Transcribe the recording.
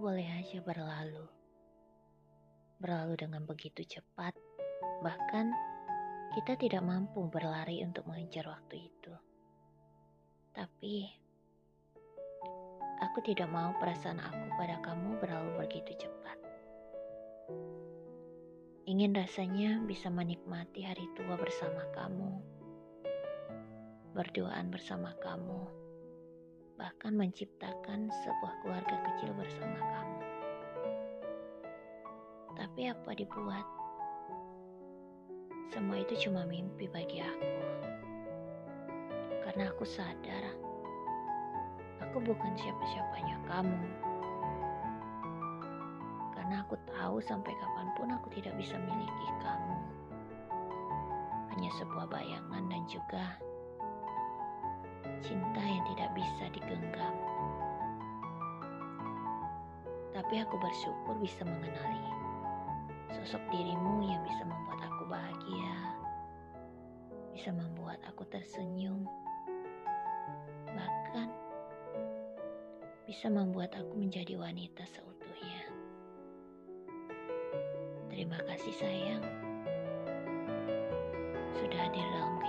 boleh aja berlalu. Berlalu dengan begitu cepat, bahkan kita tidak mampu berlari untuk mengejar waktu itu. Tapi, aku tidak mau perasaan aku pada kamu berlalu begitu cepat. Ingin rasanya bisa menikmati hari tua bersama kamu, berduaan bersama kamu, bahkan menciptakan sebuah keluarga kecil bersama kamu. Tapi apa dibuat? Semua itu cuma mimpi bagi aku. Karena aku sadar, aku bukan siapa-siapanya kamu. Karena aku tahu sampai kapan pun aku tidak bisa miliki kamu. Hanya sebuah bayangan dan juga cinta yang tidak bisa digenggam. Tapi aku bersyukur bisa mengenali sosok dirimu yang bisa membuat aku bahagia, bisa membuat aku tersenyum, bahkan bisa membuat aku menjadi wanita seutuhnya. Terima kasih sayang, sudah hadir dalam